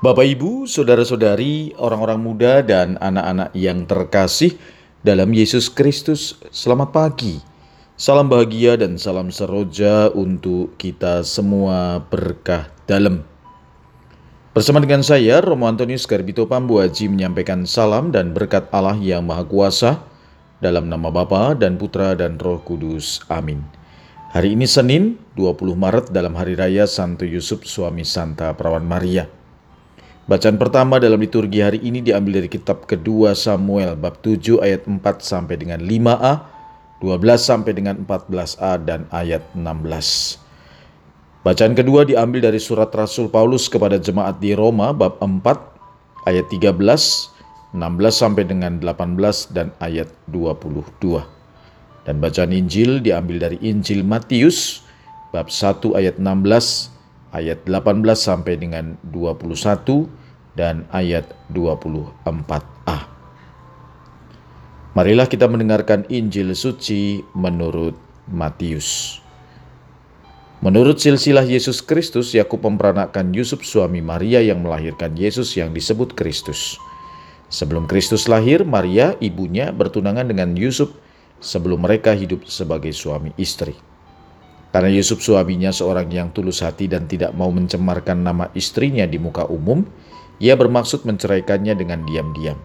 Bapak, Ibu, saudara-saudari, orang-orang muda, dan anak-anak yang terkasih dalam Yesus Kristus, selamat pagi. Salam bahagia dan salam seroja untuk kita semua berkah dalam. Bersama dengan saya, Romo Antonius Garbito Pambuaji menyampaikan salam dan berkat Allah yang Maha Kuasa dalam nama Bapa dan Putra dan Roh Kudus. Amin. Hari ini Senin, 20 Maret dalam Hari Raya Santo Yusuf Suami Santa Perawan Maria. Bacaan pertama dalam liturgi hari ini diambil dari kitab kedua Samuel bab 7 ayat 4 sampai dengan 5a, 12 sampai dengan 14a dan ayat 16. Bacaan kedua diambil dari surat Rasul Paulus kepada jemaat di Roma bab 4 ayat 13, 16 sampai dengan 18 dan ayat 22. Dan bacaan Injil diambil dari Injil Matius bab 1 ayat 16 ayat 18 sampai dengan 21 dan ayat 24a. Marilah kita mendengarkan Injil suci menurut Matius. Menurut silsilah Yesus Kristus, Yakub memperanakan Yusuf suami Maria yang melahirkan Yesus yang disebut Kristus. Sebelum Kristus lahir, Maria ibunya bertunangan dengan Yusuf sebelum mereka hidup sebagai suami istri. Karena Yusuf suaminya seorang yang tulus hati dan tidak mau mencemarkan nama istrinya di muka umum, ia bermaksud menceraikannya dengan diam-diam.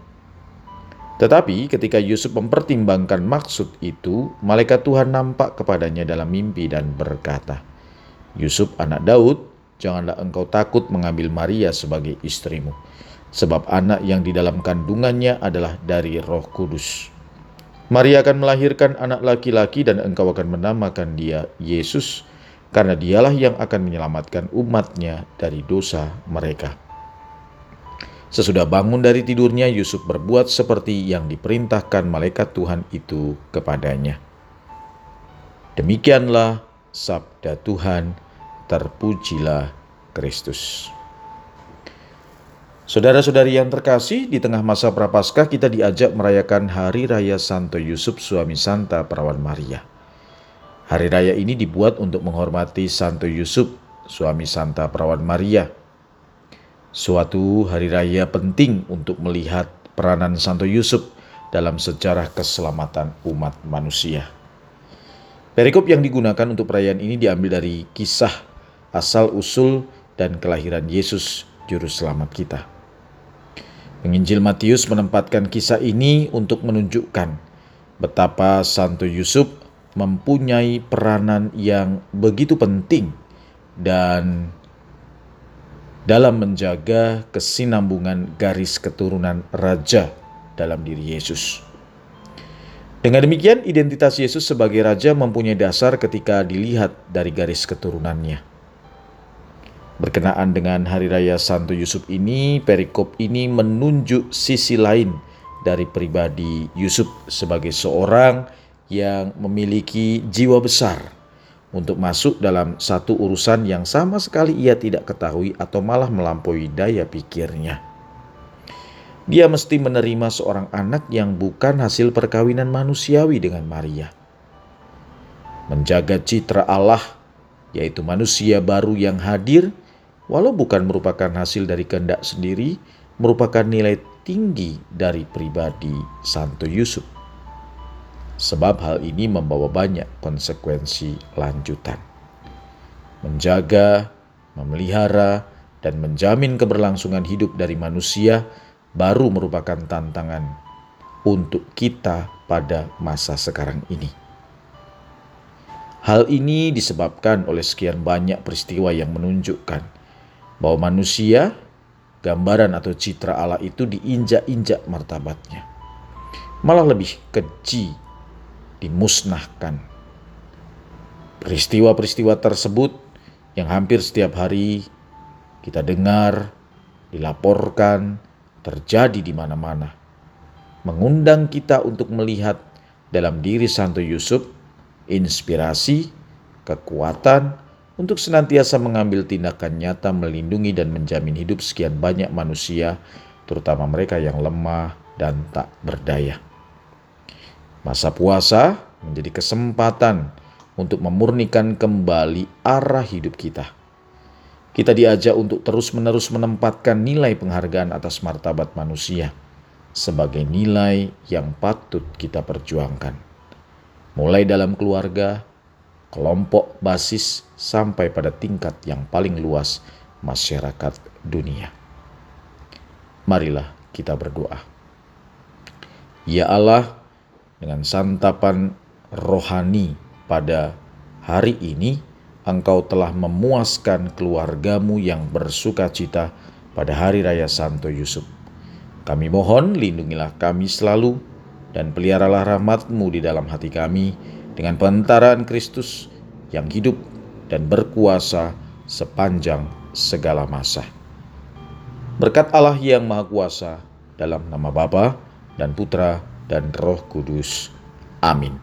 Tetapi ketika Yusuf mempertimbangkan maksud itu, malaikat Tuhan nampak kepadanya dalam mimpi dan berkata, "Yusuf, anak Daud, janganlah engkau takut mengambil Maria sebagai istrimu, sebab anak yang di dalam kandungannya adalah dari Roh Kudus. Maria akan melahirkan anak laki-laki, dan engkau akan menamakan dia Yesus, karena dialah yang akan menyelamatkan umatnya dari dosa mereka." Sesudah bangun dari tidurnya, Yusuf berbuat seperti yang diperintahkan malaikat Tuhan itu kepadanya. Demikianlah sabda Tuhan, terpujilah Kristus. Saudara-saudari yang terkasih, di tengah masa Prapaskah kita diajak merayakan Hari Raya Santo Yusuf suami Santa Perawan Maria. Hari raya ini dibuat untuk menghormati Santo Yusuf, suami Santa Perawan Maria Suatu hari raya penting untuk melihat peranan Santo Yusuf dalam sejarah keselamatan umat manusia. Perikop yang digunakan untuk perayaan ini diambil dari kisah asal-usul dan kelahiran Yesus, Juru Selamat kita. Penginjil Matius menempatkan kisah ini untuk menunjukkan betapa Santo Yusuf mempunyai peranan yang begitu penting dan dalam menjaga kesinambungan garis keturunan raja dalam diri Yesus. Dengan demikian, identitas Yesus sebagai raja mempunyai dasar ketika dilihat dari garis keturunannya. Berkenaan dengan hari raya Santo Yusuf ini, perikop ini menunjuk sisi lain dari pribadi Yusuf sebagai seorang yang memiliki jiwa besar untuk masuk dalam satu urusan yang sama sekali ia tidak ketahui atau malah melampaui daya pikirnya. Dia mesti menerima seorang anak yang bukan hasil perkawinan manusiawi dengan Maria. Menjaga citra Allah, yaitu manusia baru yang hadir, walau bukan merupakan hasil dari kehendak sendiri, merupakan nilai tinggi dari pribadi Santo Yusuf sebab hal ini membawa banyak konsekuensi lanjutan. Menjaga, memelihara, dan menjamin keberlangsungan hidup dari manusia baru merupakan tantangan untuk kita pada masa sekarang ini. Hal ini disebabkan oleh sekian banyak peristiwa yang menunjukkan bahwa manusia, gambaran atau citra Allah itu diinjak-injak martabatnya. Malah lebih keji dimusnahkan. Peristiwa-peristiwa tersebut yang hampir setiap hari kita dengar, dilaporkan, terjadi di mana-mana. Mengundang kita untuk melihat dalam diri Santo Yusuf inspirasi, kekuatan untuk senantiasa mengambil tindakan nyata melindungi dan menjamin hidup sekian banyak manusia, terutama mereka yang lemah dan tak berdaya. Masa puasa menjadi kesempatan untuk memurnikan kembali arah hidup kita. kita diajak untuk terus-menerus menempatkan nilai penghargaan atas martabat manusia sebagai nilai yang patut kita perjuangkan. Mulai dalam keluarga, kelompok basis, sampai pada tingkat yang paling luas masyarakat dunia. Marilah kita berdoa. Ya Allah, dengan santapan rohani pada hari ini, Engkau telah memuaskan keluargamu yang bersuka cita pada hari raya Santo Yusuf. Kami mohon lindungilah kami selalu dan peliharalah rahmatmu di dalam hati kami dengan pentaraan Kristus yang hidup dan berkuasa sepanjang segala masa. Berkat Allah yang Maha Kuasa dalam nama Bapa dan Putra dan Roh Kudus. Amin.